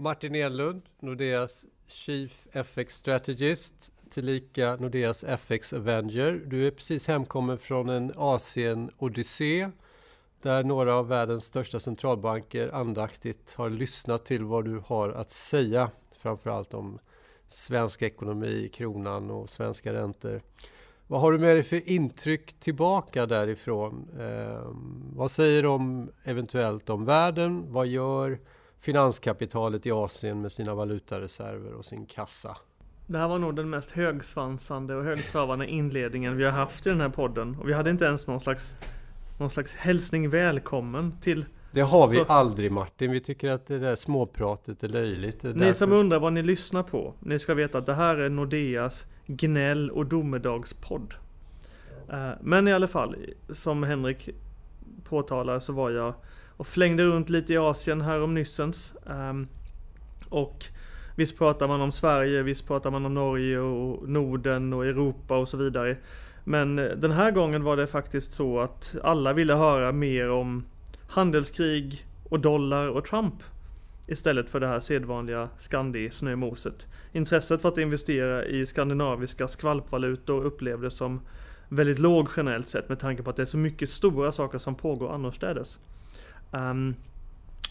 Martin Enlund, Nordeas Chief FX Strategist, tillika Nordeas FX Avenger. Du är precis hemkommen från en Asien-odyssé där några av världens största centralbanker andaktigt har lyssnat till vad du har att säga, framförallt om svensk ekonomi, kronan och svenska räntor. Vad har du med dig för intryck tillbaka därifrån? Eh, vad säger de eventuellt om världen? Vad gör finanskapitalet i Asien med sina valutareserver och sin kassa? Det här var nog den mest högsvansande och högtravande inledningen vi har haft i den här podden. Och vi hade inte ens någon slags, någon slags hälsning välkommen till det har vi så, aldrig Martin. Vi tycker att det där småpratet är löjligt. Är ni därför... som undrar vad ni lyssnar på. Ni ska veta att det här är Nordeas gnäll och domedagspodd. Uh, men i alla fall, som Henrik påtalar så var jag och flängde runt lite i Asien här om nyssens. Um, och visst pratar man om Sverige, visst pratar man om Norge och Norden och Europa och så vidare. Men eh, den här gången var det faktiskt så att alla ville höra mer om handelskrig och dollar och Trump. Istället för det här sedvanliga Scandi-snömoset. Intresset för att investera i skandinaviska skvalpvalutor upplevdes som väldigt låg generellt sett med tanke på att det är så mycket stora saker som pågår annorstädes. Um,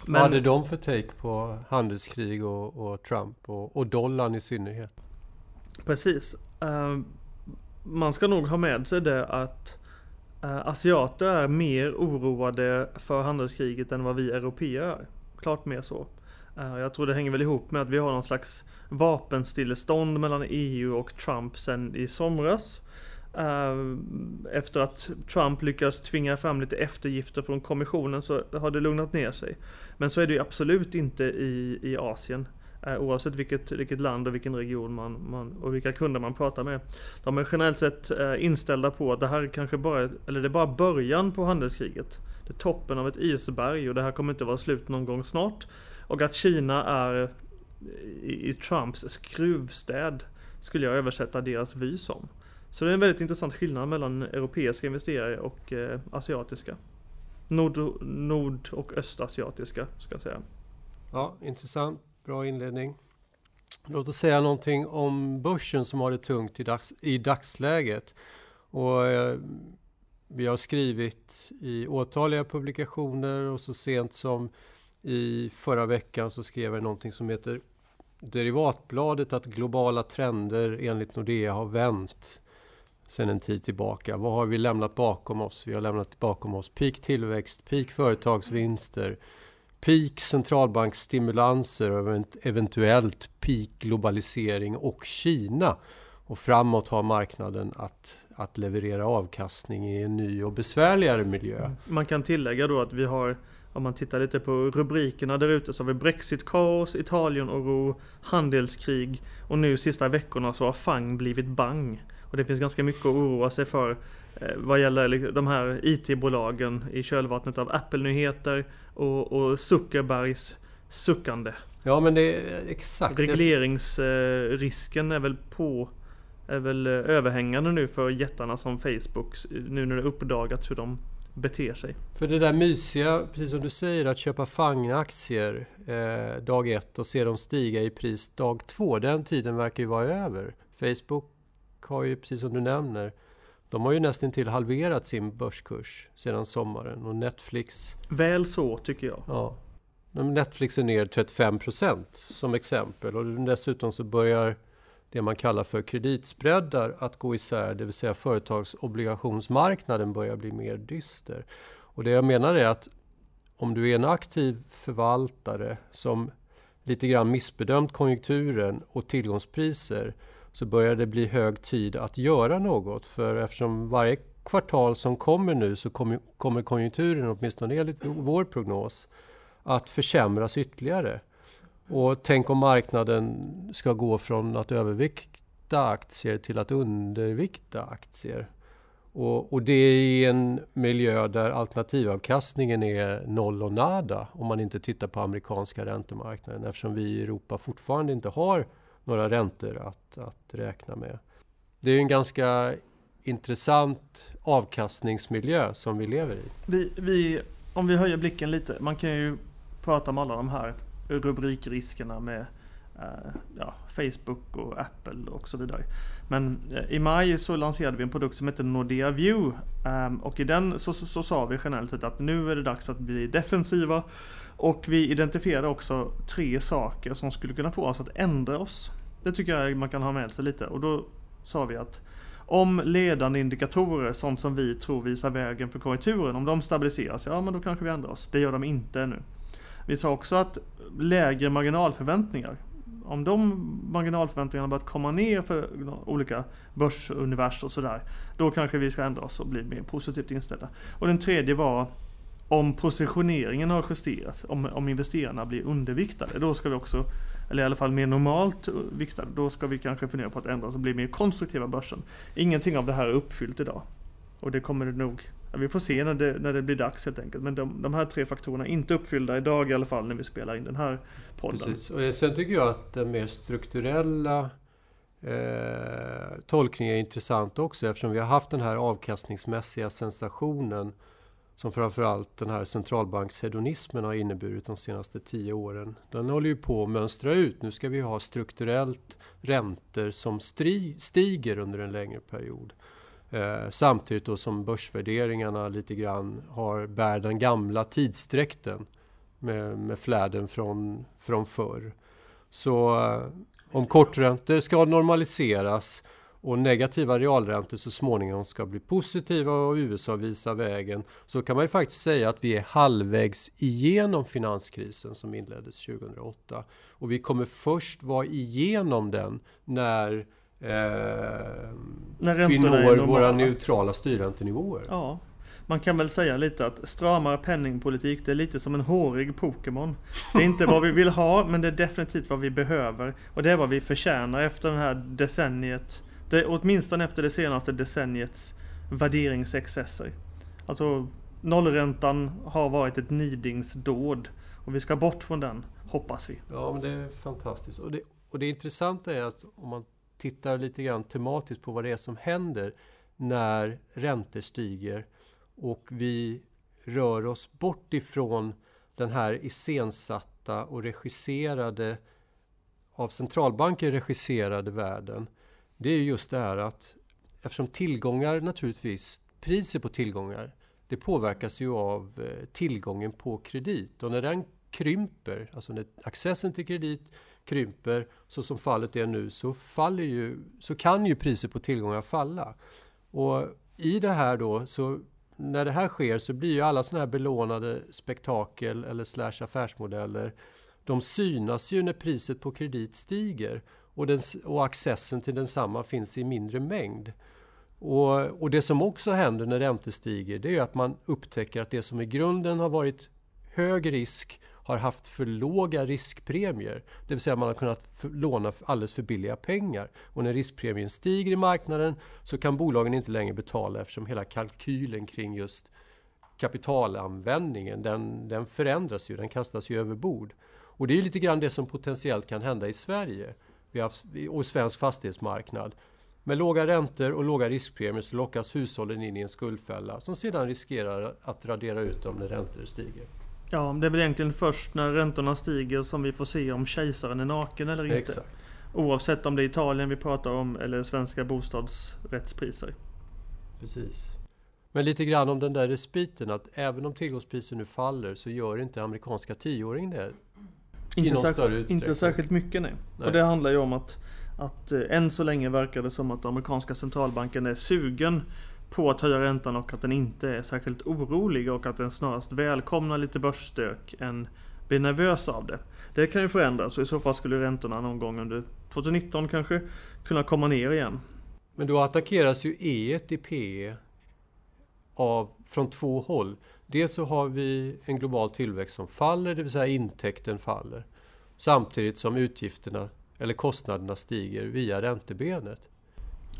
men... Vad hade de för take på handelskrig och, och Trump och, och dollarn i synnerhet? Precis. Uh, man ska nog ha med sig det att uh, asiater är mer oroade för handelskriget än vad vi europeer är. Klart mer så. Uh, jag tror det hänger väl ihop med att vi har någon slags vapenstillestånd mellan EU och Trump sen i somras. Eh, efter att Trump lyckas tvinga fram lite eftergifter från kommissionen så har det lugnat ner sig. Men så är det ju absolut inte i, i Asien. Eh, oavsett vilket, vilket land och vilken region man, man, och vilka kunder man pratar med. De är generellt sett eh, inställda på att det här kanske bara, eller det är bara början på handelskriget. Det är toppen av ett isberg och det här kommer inte vara slut någon gång snart. Och att Kina är i, i Trumps skruvstäd skulle jag översätta deras vy som. Så det är en väldigt intressant skillnad mellan europeiska investerare och eh, asiatiska. Nord, nord och östasiatiska ska jag säga. Ja, intressant. Bra inledning. Låt oss säga någonting om börsen som har det tungt i, dags, i dagsläget. Och, eh, vi har skrivit i åtaliga publikationer och så sent som i förra veckan så skrev jag någonting som heter Derivatbladet att globala trender enligt Nordea har vänt sedan en tid tillbaka. Vad har vi lämnat bakom oss? Vi har lämnat bakom oss peak tillväxt, peak företagsvinster, peak centralbanksstimulanser och eventuellt peak globalisering och Kina. Och framåt har marknaden att, att leverera avkastning i en ny och besvärligare miljö. Mm. Man kan tillägga då att vi har om man tittar lite på rubrikerna där ute så har vi Brexit-kaos, Italien-oro, handelskrig och nu sista veckorna så har FANG blivit bang. Och det finns ganska mycket att oroa sig för eh, vad gäller de här IT-bolagen i kölvattnet av Apple-nyheter och, och Zuckerbergs suckande. Ja men det är exakt. Regleringsrisken är väl på är väl överhängande nu för jättarna som Facebook nu när det uppdagats hur de beter sig. För det där mysiga, precis som du säger, att köpa FANG-aktier eh, dag ett och se dem stiga i pris dag två. Den tiden verkar ju vara över. Facebook har ju, precis som du nämner, de har ju nästan till halverat sin börskurs sedan sommaren och Netflix... Väl så tycker jag. Ja. Netflix är ner 35% som exempel och dessutom så börjar det man kallar för kreditspreadar att gå isär, det vill säga företagsobligationsmarknaden börjar bli mer dyster. Och det jag menar är att om du är en aktiv förvaltare som lite grann missbedömt konjunkturen och tillgångspriser så börjar det bli hög tid att göra något. För eftersom varje kvartal som kommer nu så kommer, konjunkturen, åtminstone enligt vår prognos, att försämras ytterligare. Och tänk om marknaden ska gå från att övervikta aktier till att undervikta aktier. Och, och, det är i en miljö där alternativavkastningen är noll och nada om man inte tittar på amerikanska räntemarknaden eftersom vi i Europa fortfarande inte har några räntor att, att räkna med. Det är en ganska intressant avkastningsmiljö som vi lever i. Vi, vi, om vi höjer blicken lite, man kan ju prata om alla de här rubrikriskerna med eh, ja, Facebook och Apple och så vidare. Men eh, i maj så lanserade vi en produkt som heter Nordea View ehm, och i den så, så, så sa vi generellt sett att nu är det dags att bli defensiva och vi identifierade också tre saker som skulle kunna få oss att ändra oss. Det tycker jag man kan ha med sig lite och då sa vi att om ledande indikatorer, sånt som vi tror visar vägen för konjunkturen, om de stabiliseras, ja men då kanske vi ändrar oss. Det gör de inte ännu. Vi sa också att lägre marginalförväntningar, om de marginalförväntningarna börjat komma ner för olika börsunivers och sådär, då kanske vi ska ändra oss och bli mer positivt inställda. Och den tredje var om positioneringen har justerats, om, om investerarna blir underviktade, då ska vi också, eller i alla fall mer normalt eh, viktade, då ska vi kanske fundera på att ändra oss och bli mer konstruktiva börsen. Ingenting av det här är uppfyllt idag. Och det kommer det nog, vi får se när det, när det blir dags helt enkelt. Men de, de här tre faktorerna är inte uppfyllda idag i alla fall när vi spelar in den här podden. Precis. Och sen tycker jag att den mer strukturella eh, tolkningen är intressant också eftersom vi har haft den här avkastningsmässiga sensationen som framförallt den här centralbankshedonismen har inneburit de senaste tio åren. Den håller ju på att mönstra ut. Nu ska vi ha strukturellt räntor som stiger under en längre period. Eh, samtidigt då som börsvärderingarna lite grann har, bär den gamla tidsdräkten med, med fläden från, från förr. Så eh, om korträntor ska normaliseras och negativa realräntor så småningom ska bli positiva och USA visar vägen så kan man ju faktiskt säga att vi är halvvägs igenom finanskrisen som inleddes 2008. Och vi kommer först vara igenom den när, eh, när vi når våra neutrala styrräntenivåer. Ja. Man kan väl säga lite att stramare penningpolitik det är lite som en hårig Pokémon. Det är inte vad vi vill ha men det är definitivt vad vi behöver. Och det är vad vi förtjänar efter det här decenniet det, åtminstone efter det senaste decenniets värderingsexcesser. Alltså nollräntan har varit ett nidingsdåd och vi ska bort från den, hoppas vi. Ja, men det är fantastiskt. Och det, och det intressanta är att om man tittar lite grann tematiskt på vad det är som händer när räntor stiger och vi rör oss bort ifrån den här iscensatta och regisserade av centralbanker regisserade världen det är just det här att eftersom tillgångar naturligtvis, priset på tillgångar, det påverkas ju av eh, tillgången på kredit. Och när den krymper, alltså när accessen till kredit krymper, så som fallet är nu, så, faller ju, så kan ju priser på tillgångar falla. Och i det här då, så när det här sker så blir ju alla sådana här belånade spektakel eller slash affärsmodeller, de synas ju när priset på kredit stiger och, den, och accessen till densamma finns i mindre mängd. Och, och, det som också händer när räntor stiger det är att man upptäcker att det som i grunden har varit hög risk har haft för låga riskpremier. Det vill säga man har kunnat låna alldeles för billiga pengar. Och när riskpremien stiger i marknaden så kan bolagen inte längre betala eftersom hela kalkylen kring just kapitalanvändningen den, den förändras ju, den kastas ju över bord. Och det är lite grann det som potentiellt kan hända i Sverige vi haft, och svensk fastighetsmarknad. Med låga räntor och låga riskpremier så lockas hushållen in i en skuldfälla som sedan riskerar att radera ut dem när räntor stiger. Ja, det är väl egentligen först när räntorna stiger som vi får se om kejsaren är naken eller inte. Exakt. Oavsett om det är Italien vi pratar om eller svenska bostadsrättspriser. Precis. Men lite grann om den där respiten att även om tillgångspriser nu faller så gör inte amerikanska tioåringen det inte, särskilt, inte särskilt mycket nej. nej. Och det handlar ju om att, att eh, än så länge verkar det som att amerikanska centralbanken är sugen på att höja räntan och att den inte är särskilt orolig och att den snarast välkomnar lite börsstök än blir nervös av det. Det kan ju förändras och i så fall skulle räntorna någon gång under 2019 kanske kunna komma ner igen. Men då attackeras ju E i PE av, från två håll. Dels så har vi en global tillväxt som faller, det vill säga intäkten faller. Samtidigt som utgifterna eller kostnaderna stiger via räntebenet.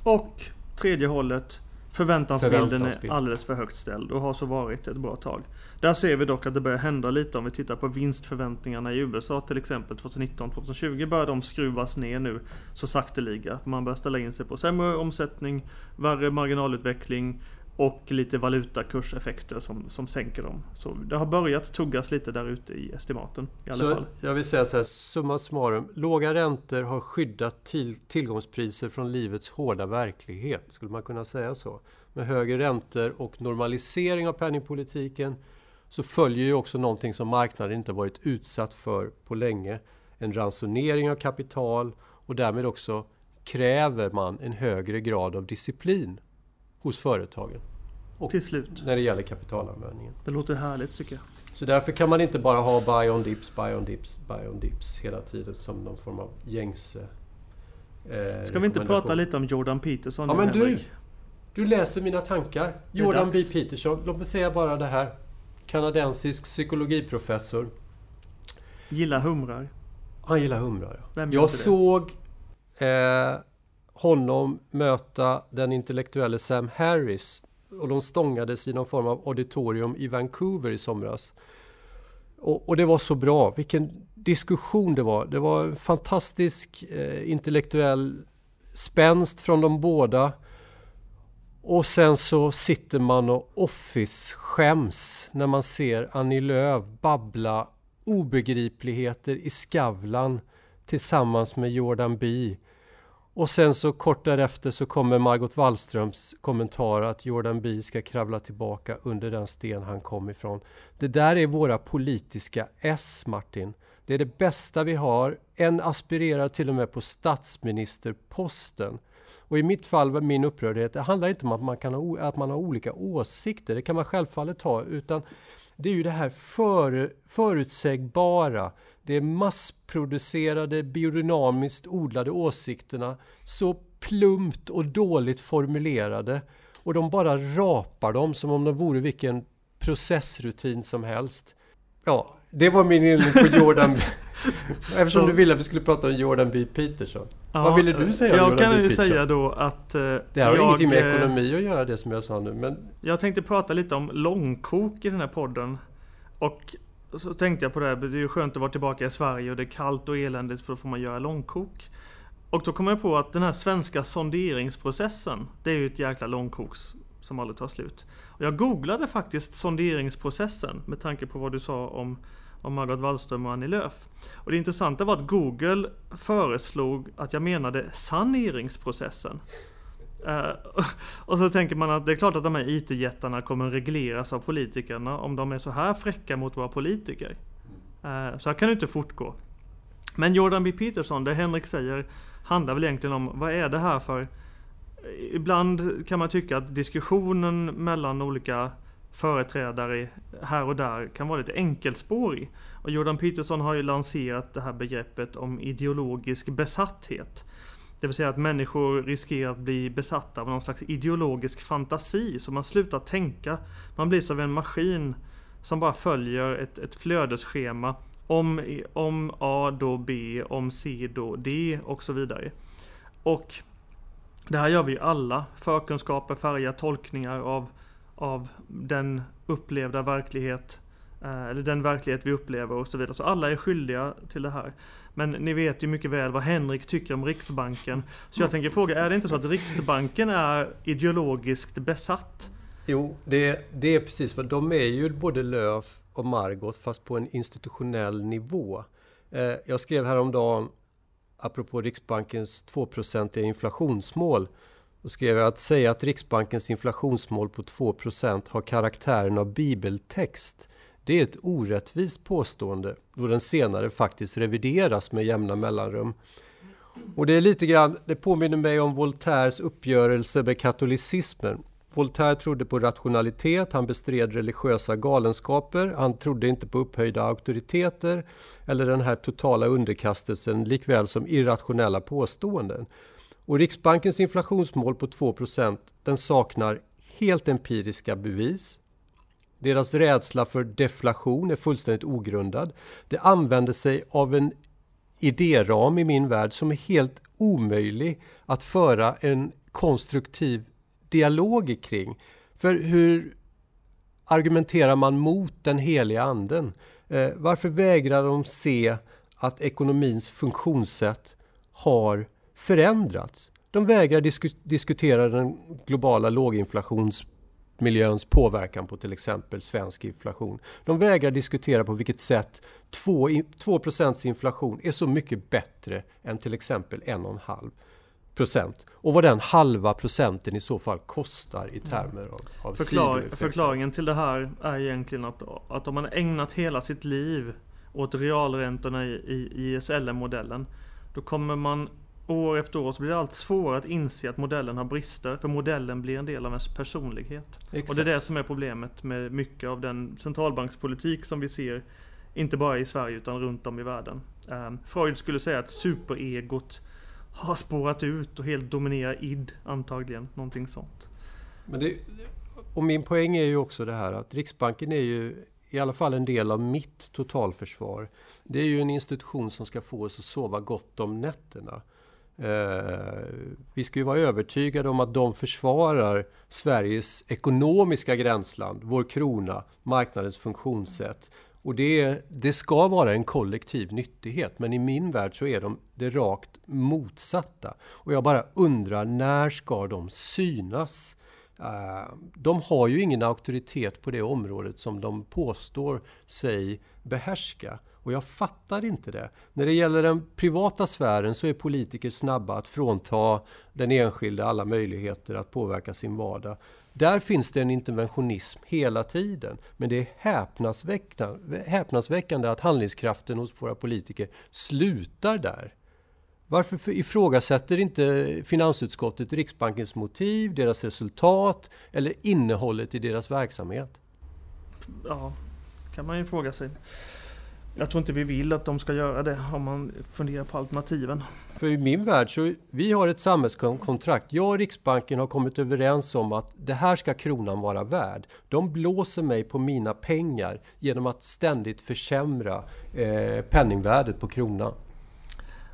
Och tredje hållet, förväntansbilden Förväntansbild. är alldeles för högt ställd och har så varit ett bra tag. Där ser vi dock att det börjar hända lite om vi tittar på vinstförväntningarna i USA till exempel 2019-2020 börjar de skruvas ner nu så sakteliga. Man börjar ställa in sig på sämre omsättning, värre marginalutveckling och lite valutakurseffekter som, som sänker dem. Så det har börjat tuggas lite där ute i estimaten i alla så fall. Jag vill säga så här, summa summarum. Låga räntor har skyddat till, tillgångspriser från livets hårda verklighet. Skulle man kunna säga så? Med högre räntor och normalisering av penningpolitiken så följer ju också någonting som marknaden inte varit utsatt för på länge. En ransonering av kapital och därmed också kräver man en högre grad av disciplin hos företagen. Och till slut. När det gäller kapitalanvändningen. Det låter härligt tycker jag. Så därför kan man inte bara ha buy on dips, buy on dips, buy on dips hela tiden som någon form av gängse eh, Ska vi inte prata lite om Jordan Peterson? Ja men du! Du läser mina tankar. Jordan B. Peterson. Låt mig säga bara det här. Kanadensisk psykologiprofessor. Gillar humrar. Han gillar humrar, ja. Jag såg eh, honom möta den intellektuelle Sam Harris och de stångades i någon form av auditorium i Vancouver i somras. Och, och det var så bra, vilken diskussion det var. Det var en fantastisk eh, intellektuell spänst från de båda. Och sen så sitter man och office-skäms när man ser Annie Lööf babbla obegripligheter i Skavlan tillsammans med Jordan B. Och sen så kort därefter så kommer Margot Wallströms kommentar att Jordan B ska kravla tillbaka under den sten han kom ifrån. Det där är våra politiska S, Martin. Det är det bästa vi har. En aspirerar till och med på statsministerposten. Och i mitt fall var min upprördhet, det handlar inte om att man, kan ha, att man har olika åsikter, det kan man självfallet ha, utan det är ju det här för, förutsägbara, det massproducerade, biodynamiskt odlade åsikterna, så plumpt och dåligt formulerade. Och de bara rapar dem som om de vore vilken processrutin som helst. Ja, det var min inledning på Jordan. Eftersom du ville att vi skulle prata om Jordan B. Peterson. Ja, Vad ville du säga om jag Jordan kan B. ju säga då att... Eh, det har jag, ingenting med ekonomi att göra det som jag sa nu. Men... Jag tänkte prata lite om långkok i den här podden. Och så tänkte jag på det här, det är ju skönt att vara tillbaka i Sverige och det är kallt och eländigt för då får man göra långkok. Och då kom jag på att den här svenska sonderingsprocessen, det är ju ett jäkla långkok som aldrig tar slut. Och jag googlade faktiskt sonderingsprocessen med tanke på vad du sa om, om Margot Wallström och Annie Lööf. Och det intressanta var att Google föreslog att jag menade saneringsprocessen. Uh, och så tänker man att det är klart att de här IT-jättarna kommer regleras av politikerna om de är så här fräcka mot våra politiker. Uh, så här kan det inte fortgå. Men Jordan B. Peterson, det Henrik säger, handlar väl egentligen om vad är det här för... Ibland kan man tycka att diskussionen mellan olika företrädare här och där kan vara lite enkelspårig. Och Jordan Peterson har ju lanserat det här begreppet om ideologisk besatthet. Det vill säga att människor riskerar att bli besatta av någon slags ideologisk fantasi. Så man slutar tänka. Man blir som en maskin som bara följer ett, ett flödesschema. Om, om A då B, om C då D och så vidare. Och det här gör vi ju alla. Förkunskaper färgar tolkningar av, av den upplevda verklighet eh, eller den verklighet vi upplever och så vidare. Så alla är skyldiga till det här. Men ni vet ju mycket väl vad Henrik tycker om Riksbanken. Så jag tänker fråga, är det inte så att Riksbanken är ideologiskt besatt? Jo, det, det är precis vad de är ju både Löf och Margot fast på en institutionell nivå. Eh, jag skrev häromdagen apropå Riksbankens 2-procentiga inflationsmål då skrev jag att säga att Riksbankens inflationsmål på 2% har karaktären av bibeltext det är ett orättvist påstående då den senare faktiskt revideras med jämna mellanrum. Och det är lite grann, det påminner mig om Voltaires uppgörelse med katolicismen. Voltaire trodde på rationalitet, han bestred religiösa galenskaper, han trodde inte på upphöjda auktoriteter eller den här totala underkastelsen likväl som irrationella påståenden. Och Riksbankens inflationsmål på 2% den saknar helt empiriska bevis. Deras rädsla för deflation är fullständigt ogrundad. Det använder sig av en idéram i min värld som är helt omöjlig att föra en konstruktiv dialog kring. För hur argumenterar man mot den heliga anden? Eh, varför vägrar de se att ekonomins funktionssätt har förändrats? De vägrar disku diskutera den globala låginflations klimatmiljöns påverkan på till exempel svensk inflation. De vägrar diskutera på vilket sätt 2, 2 inflation är så mycket bättre än till exempel 1,5 procent. Och vad den halva procenten i så fall kostar i termer av, av Förklar, Förklaringen till det här är egentligen att, att om man ägnat hela sitt liv åt realräntorna i, i ISLM-modellen då kommer man år efter år så blir det allt svårare att inse att modellen har brister för modellen blir en del av ens personlighet. Exakt. Och det är det som är problemet med mycket av den centralbankspolitik som vi ser inte bara i Sverige utan runt om i världen. Um, Freud skulle säga att superegot har spårat ut och helt dominerar id antagligen. Någonting sånt. Men det, och min poäng är ju också det här att Riksbanken är ju i alla fall en del av mitt totalförsvar. Det är ju en institution som ska få oss att sova gott om nätterna. Eh, vi ska ju vara övertygade om att de försvarar Sveriges ekonomiska gränsland, vår krona, marknadens funktionssätt. Och det, det ska vara en kollektiv nyttighet, men i min värld så är de det rakt motsatta. Och jag bara undrar, när ska de synas? Eh, de har ju ingen auktoritet på det området som de påstår sig behärska. Och jag fattar inte det. När det gäller den privata sfären så är politiker snabba att frånta den enskilde alla möjligheter att påverka sin vardag. Där finns det en interventionism hela tiden. Men det är häpnadsväckande, häpnadsväckande att handlingskraften hos våra politiker slutar där. Varför ifrågasätter inte finansutskottet Riksbankens motiv, deras resultat eller innehållet i deras verksamhet? Ja, kan man ju fråga sig. Jag tror inte vi vill att de ska göra det om man funderar på alternativen. För i min värld så vi har ett samhällskontrakt. Jag och Riksbanken har kommit överens om att det här ska kronan vara värd. De blåser mig på mina pengar genom att ständigt försämra eh, penningvärdet på kronan.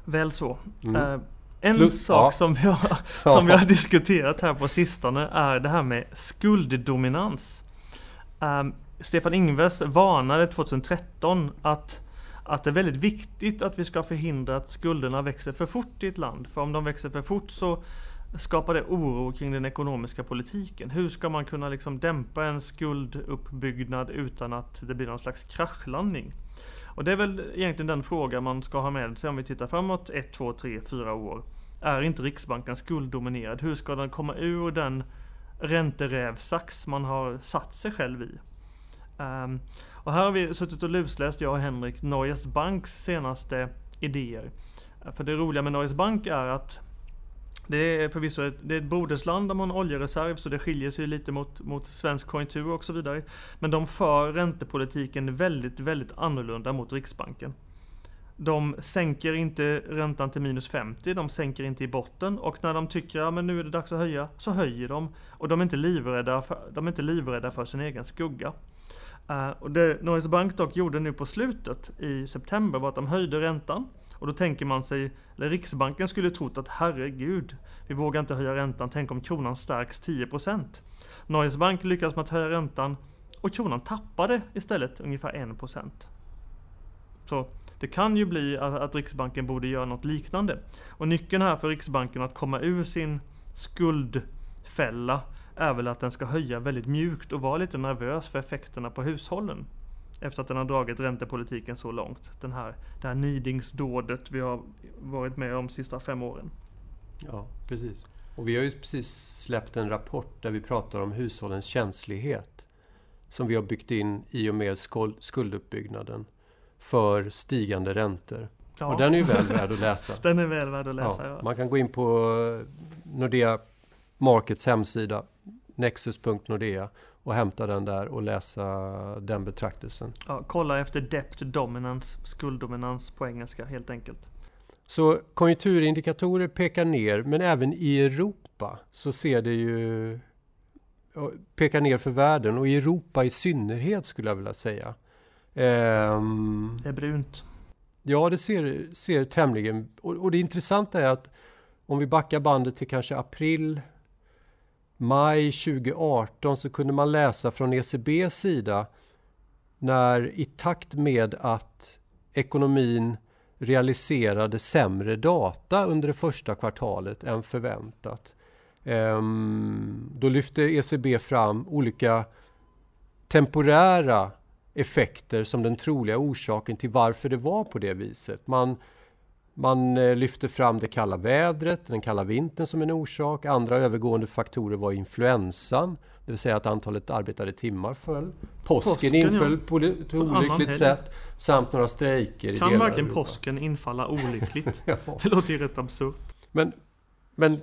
Väl så. Mm. Eh, en Plus, sak ja. som, vi har, som vi har diskuterat här på sistone är det här med skulddominans. Um, Stefan Ingves varnade 2013 att, att det är väldigt viktigt att vi ska förhindra att skulderna växer för fort i ett land. För om de växer för fort så skapar det oro kring den ekonomiska politiken. Hur ska man kunna liksom dämpa en skulduppbyggnad utan att det blir någon slags kraschlandning? Och det är väl egentligen den fråga man ska ha med sig om vi tittar framåt 1, 2, 3, 4 år. Är inte Riksbanken skulddominerad? Hur ska den komma ur den ränterävsax man har satt sig själv i? Um, och här har vi suttit och lusläst, jag och Henrik, Norges Banks senaste idéer. För det roliga med Norges Bank är att det är förvisso ett, det är ett brodersland, de har en oljereserv så det skiljer sig lite mot, mot svensk konjunktur och så vidare. Men de för räntepolitiken väldigt, väldigt annorlunda mot Riksbanken. De sänker inte räntan till minus 50, de sänker inte i botten och när de tycker att ja, nu är det dags att höja, så höjer de. Och de är inte livrädda för, de är inte livrädda för sin egen skugga. Uh, och det Norges Bank dock gjorde nu på slutet i september var att de höjde räntan. Och då tänker man sig, eller Riksbanken skulle trott att herregud, vi vågar inte höja räntan, tänk om kronan stärks 10%. Norges Bank lyckades med att höja räntan och kronan tappade istället ungefär 1%. Så det kan ju bli att, att Riksbanken borde göra något liknande. Och nyckeln här för Riksbanken att komma ur sin skuldfälla är väl att den ska höja väldigt mjukt och vara lite nervös för effekterna på hushållen. Efter att den har dragit räntepolitiken så långt. Den här, det här nidingsdådet vi har varit med om de sista fem åren. Ja, precis. Och vi har ju precis släppt en rapport där vi pratar om hushållens känslighet. Som vi har byggt in i och med skulduppbyggnaden för stigande räntor. Ja. Och den är ju väl värd att läsa. den är väl värd att läsa, ja. ja. Man kan gå in på Nordea Markets hemsida nexus.nordea och hämta den där och läsa den betraktelsen. Ja, kolla efter debt dominance, skulddominans på engelska helt enkelt. Så konjunkturindikatorer pekar ner, men även i Europa så ser det ju pekar ner för världen och i Europa i synnerhet skulle jag vilja säga. Um, det är brunt. Ja, det ser, ser tämligen... Och, och det intressanta är att om vi backar bandet till kanske april maj 2018 så kunde man läsa från ECBs sida när i takt med att ekonomin realiserade sämre data under det första kvartalet än förväntat ehm, då lyfte ECB fram olika temporära effekter som den troliga orsaken till varför det var på det viset. Man, man eh, lyfte fram det kalla vädret, den kalla vintern som en orsak. Andra övergående faktorer var influensan, det vill säga att antalet arbetade timmar föll. Påsken, påsken inföll ja. på ett olyckligt sätt. Samt några strejker. Kan verkligen påsken infalla olyckligt? ja. Det låter ju rätt absurt. Men, men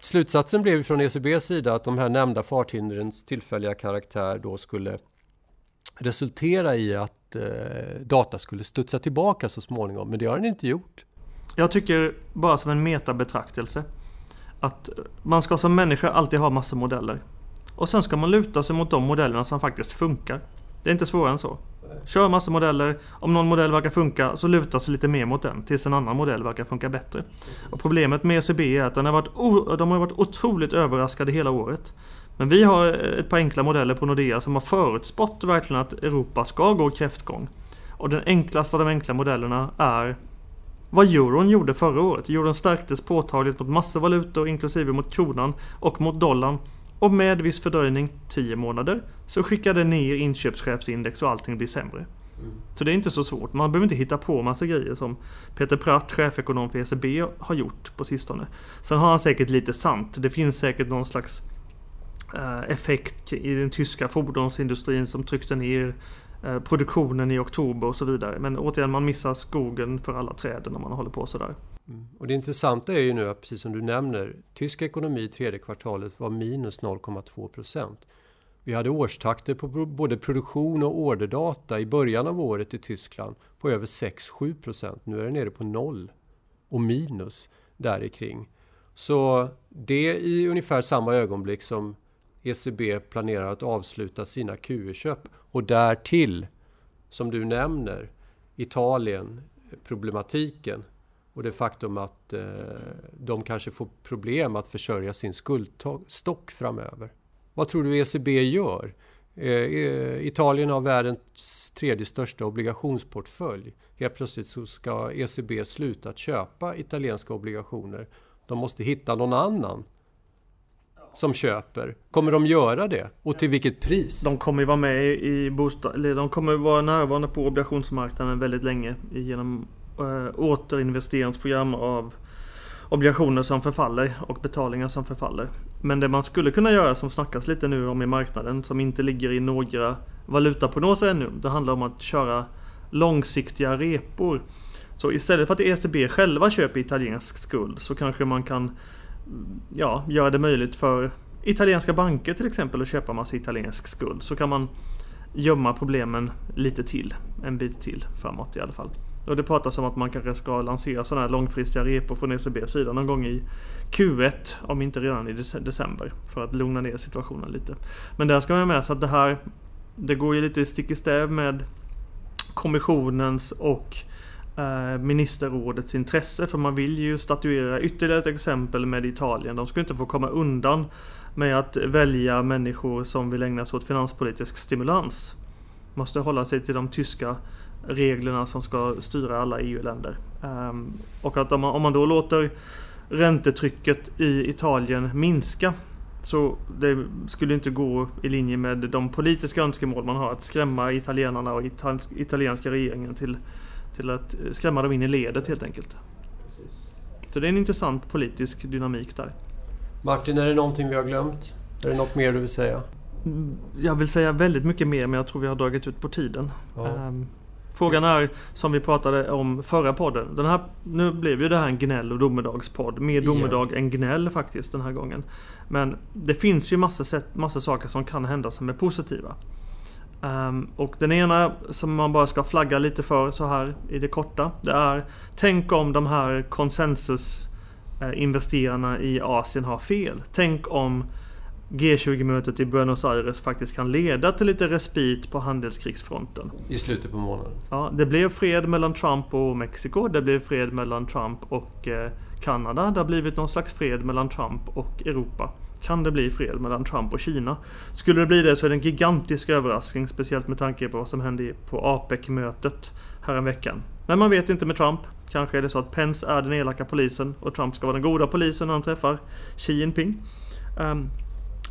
slutsatsen blev från ECBs sida att de här nämnda farthindrens tillfälliga karaktär då skulle resultera i att eh, data skulle studsa tillbaka så småningom. Men det har den inte gjort. Jag tycker bara som en metabetraktelse att man ska som människa alltid ha massa modeller. Och sen ska man luta sig mot de modellerna som faktiskt funkar. Det är inte svårare än så. Kör massa modeller. Om någon modell verkar funka så luta sig lite mer mot den tills en annan modell verkar funka bättre. Och problemet med ECB är att den har varit de har varit otroligt överraskade hela året. Men vi har ett par enkla modeller på Nordea som har förutspått verkligen att Europa ska gå kräftgång. Och den enklaste av de enkla modellerna är vad euron gjorde förra året. Euron stärktes påtagligt mot massor valutor inklusive mot kronan och mot dollarn. Och med viss fördröjning, 10 månader, så skickade ner inköpschefsindex och allting blir sämre. Mm. Så det är inte så svårt. Man behöver inte hitta på massa grejer som Peter Pratt, chefekonom för ECB, har gjort på sistone. Sen har han säkert lite sant. Det finns säkert någon slags uh, effekt i den tyska fordonsindustrin som tryckte ner Eh, produktionen i oktober och så vidare. Men återigen, man missar skogen för alla träden om man håller på sådär. Mm. Och det intressanta är ju nu, precis som du nämner, tysk ekonomi tredje kvartalet var minus 0,2 procent. Vi hade årstakter på både produktion och orderdata i början av året i Tyskland på över 6-7 procent. Nu är det nere på noll och minus där kring. Så det i ungefär samma ögonblick som ECB planerar att avsluta sina QE-köp och därtill, som du nämner, Italien eh, problematiken och det faktum att eh, de kanske får problem att försörja sin skuldstock framöver. Vad tror du ECB gör? Eh, eh, Italien har världens tredje största obligationsportfölj. Helt plötsligt så ska ECB sluta att köpa italienska obligationer. De måste hitta någon annan som köper. Kommer de göra det? Och till vilket pris? De kommer vara med i bostad... Eller de kommer vara närvarande på obligationsmarknaden väldigt länge genom eh, återinvesteringsprogram av obligationer som förfaller och betalningar som förfaller. Men det man skulle kunna göra som snackas lite nu om i marknaden som inte ligger i några valutaprognoser ännu. Det handlar om att köra långsiktiga repor. Så istället för att ECB själva köper italiensk skuld så kanske man kan ja, göra det möjligt för italienska banker till exempel att köpa massa italiensk skuld. Så kan man gömma problemen lite till, en bit till framåt i alla fall. Och det pratas om att man kanske ska lansera sådana här långfristiga repor från ECBs sida någon gång i Q1, om inte redan i december, för att lugna ner situationen lite. Men där ska man ha med sig att det här, det går ju lite stick i stäv med kommissionens och Eh, ministerrådets intresse, för man vill ju statuera ytterligare ett exempel med Italien. De ska inte få komma undan med att välja människor som vill ägna sig åt finanspolitisk stimulans. Måste hålla sig till de tyska reglerna som ska styra alla EU-länder. Ehm, och att om man, om man då låter räntetrycket i Italien minska så det skulle inte gå i linje med de politiska önskemål man har att skrämma italienarna och italienska regeringen till, till att skrämma dem in i ledet helt enkelt. Precis. Så det är en intressant politisk dynamik där. Martin, är det någonting vi har glömt? Är det något mer du vill säga? Jag vill säga väldigt mycket mer men jag tror vi har dragit ut på tiden. Ja. Um, Frågan är, som vi pratade om förra podden. Den här, nu blev ju det här en gnäll och domedagspodd. Mer domedag yeah. än gnäll faktiskt den här gången. Men det finns ju sätt, massa saker som kan hända som är positiva. Um, och den ena som man bara ska flagga lite för så här i det korta. Det är Tänk om de här konsensus eh, i Asien har fel. Tänk om G20-mötet i Buenos Aires faktiskt kan leda till lite respit på handelskrigsfronten. I slutet på månaden? Ja, det blev fred mellan Trump och Mexiko. Det blev fred mellan Trump och eh, Kanada. Det har blivit någon slags fred mellan Trump och Europa. Kan det bli fred mellan Trump och Kina? Skulle det bli det så är det en gigantisk överraskning, speciellt med tanke på vad som hände på APEC-mötet häromveckan. Men man vet inte med Trump. Kanske är det så att Pence är den elaka polisen och Trump ska vara den goda polisen när han träffar Xi Jinping. Um,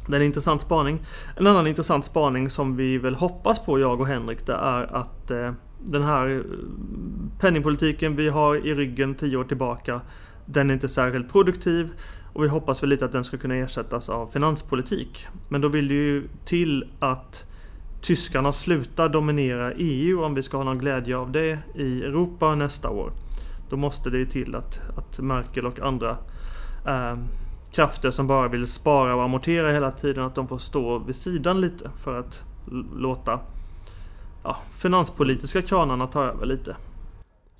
det är en intressant spaning. En annan intressant spaning som vi väl hoppas på, jag och Henrik, det är att eh, den här eh, penningpolitiken vi har i ryggen tio år tillbaka, den är inte särskilt produktiv och vi hoppas väl lite att den ska kunna ersättas av finanspolitik. Men då vill det ju till att tyskarna slutar dominera EU om vi ska ha någon glädje av det i Europa nästa år. Då måste det ju till att, att Merkel och andra eh, krafter som bara vill spara och amortera hela tiden, att de får stå vid sidan lite för att låta ja, finanspolitiska kranarna ta över lite.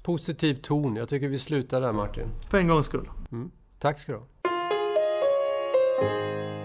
Positiv ton. Jag tycker vi slutar där Martin. För en gångs skull. Mm. Tack ska du ha. Música